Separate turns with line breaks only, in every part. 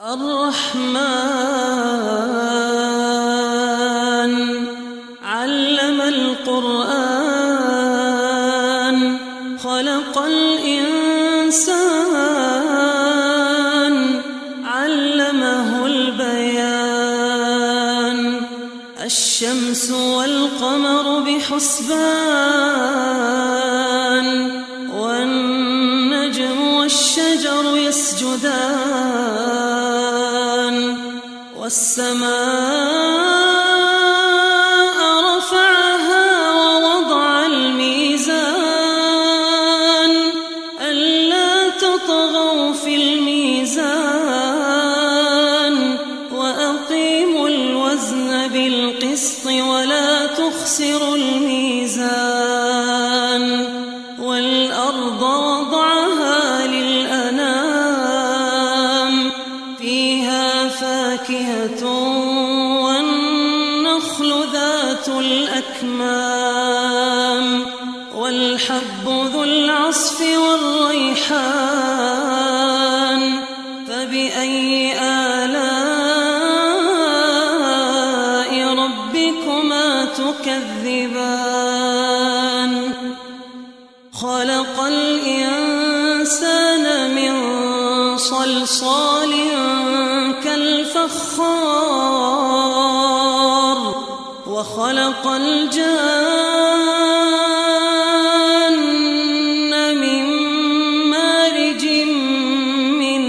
الرحمن علم القرآن خلق الإنسان علمه البيان. الشمس والقمر بحسبان والنجم والشجر يسجدان. والسماء فاكهة والنخل ذات الأكمام والحب ذو العصف والريحان فبأي آلاء ربكما تكذبان؟ خلق الإنسان من صلصال وخلق الجان من مارج من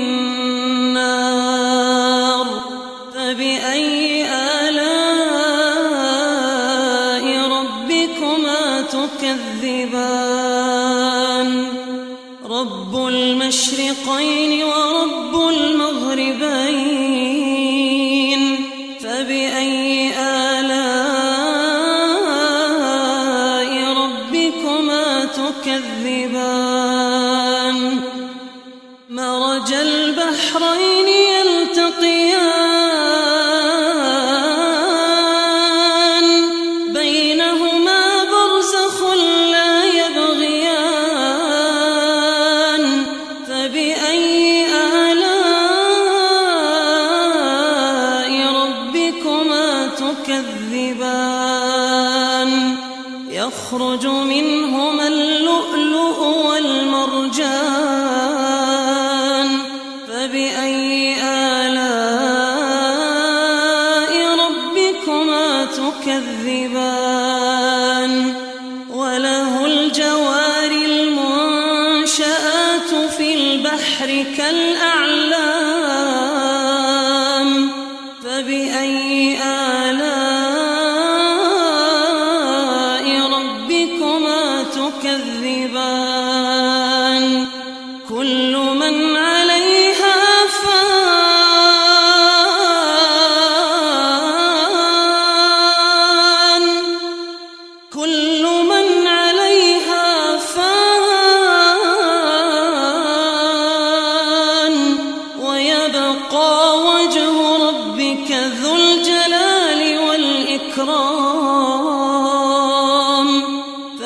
نار فبأي آلاء ربكما تكذبان؟ ربكما تكذبان مرج البحرين يلتقيان بينهما برزخ لا يبغيان فبأي آلاء ربكما تكذبان يخرج منهما كالأعلام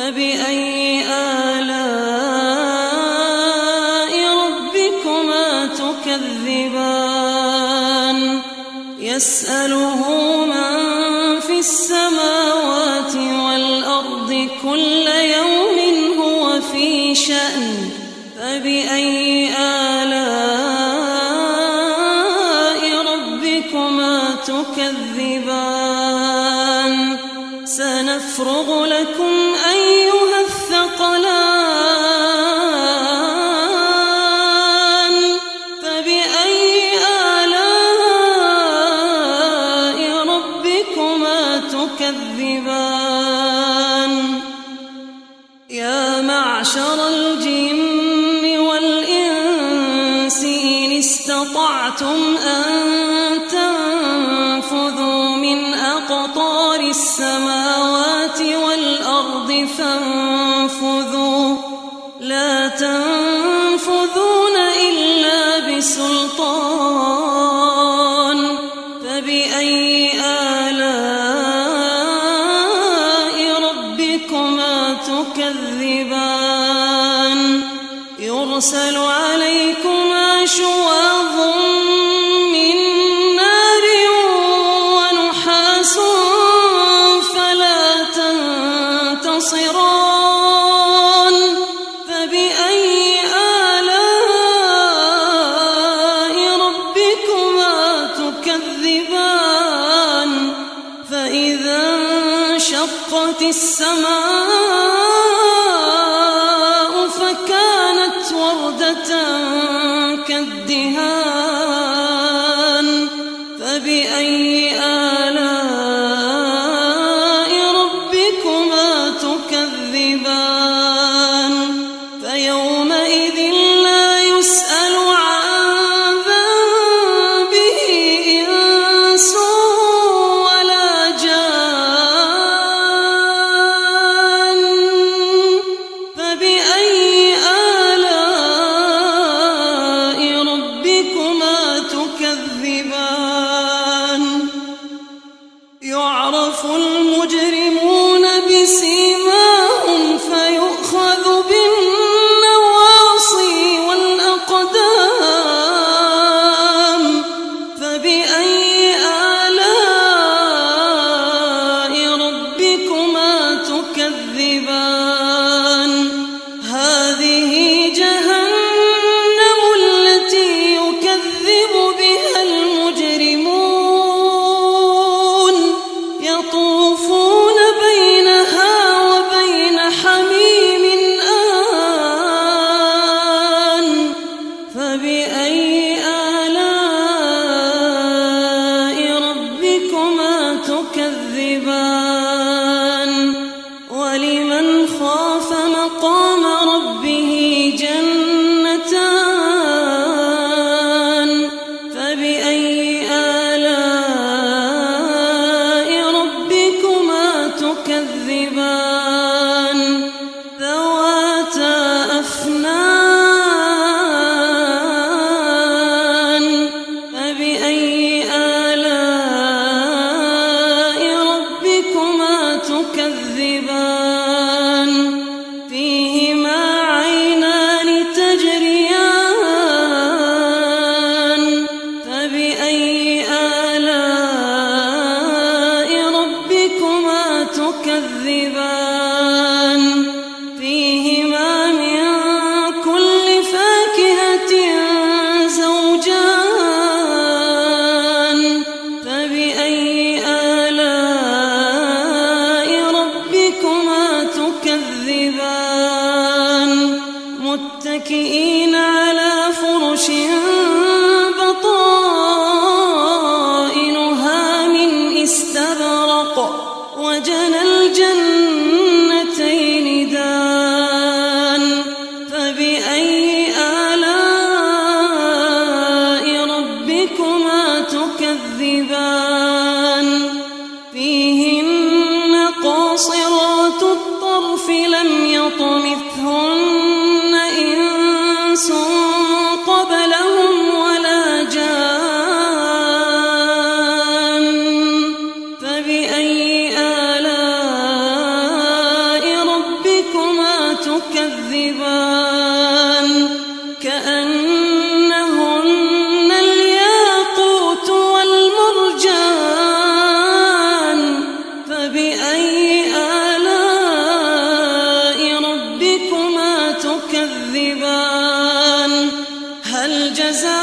فبأي آلاء ربكما تكذبان؟ يسأله من في السماوات والأرض كل يوم هو في شأن. فبأي آلاء ربكما تكذبان؟ سنفرغ لكم معشر الجن والإنس إن استطعتم أن يرسل عليكما شواظ من نار ونحاس فلا تنتصران جزاء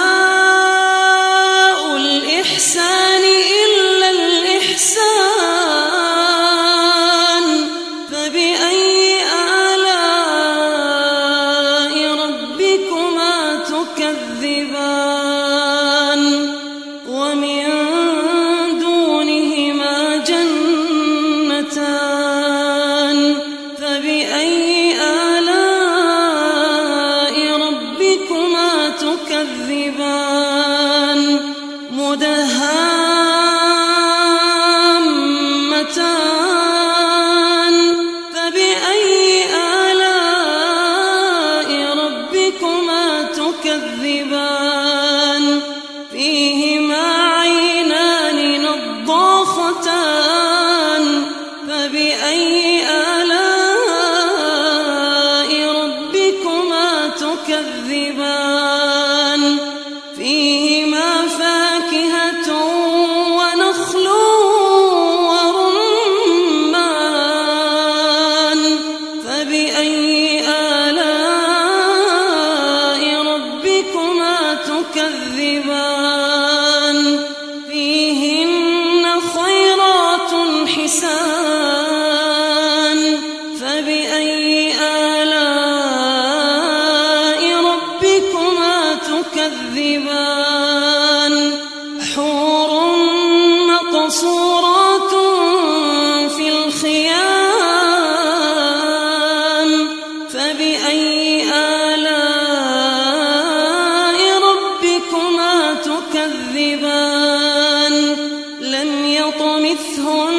تكذبان لم يطمثهن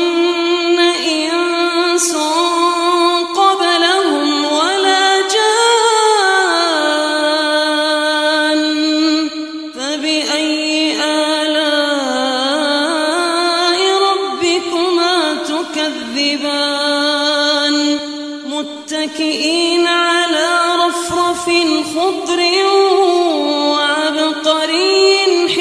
إنس قبلهم ولا جان فبأي آلاء ربكما تكذبان؟ متكئين على رفرف خضر وعبقري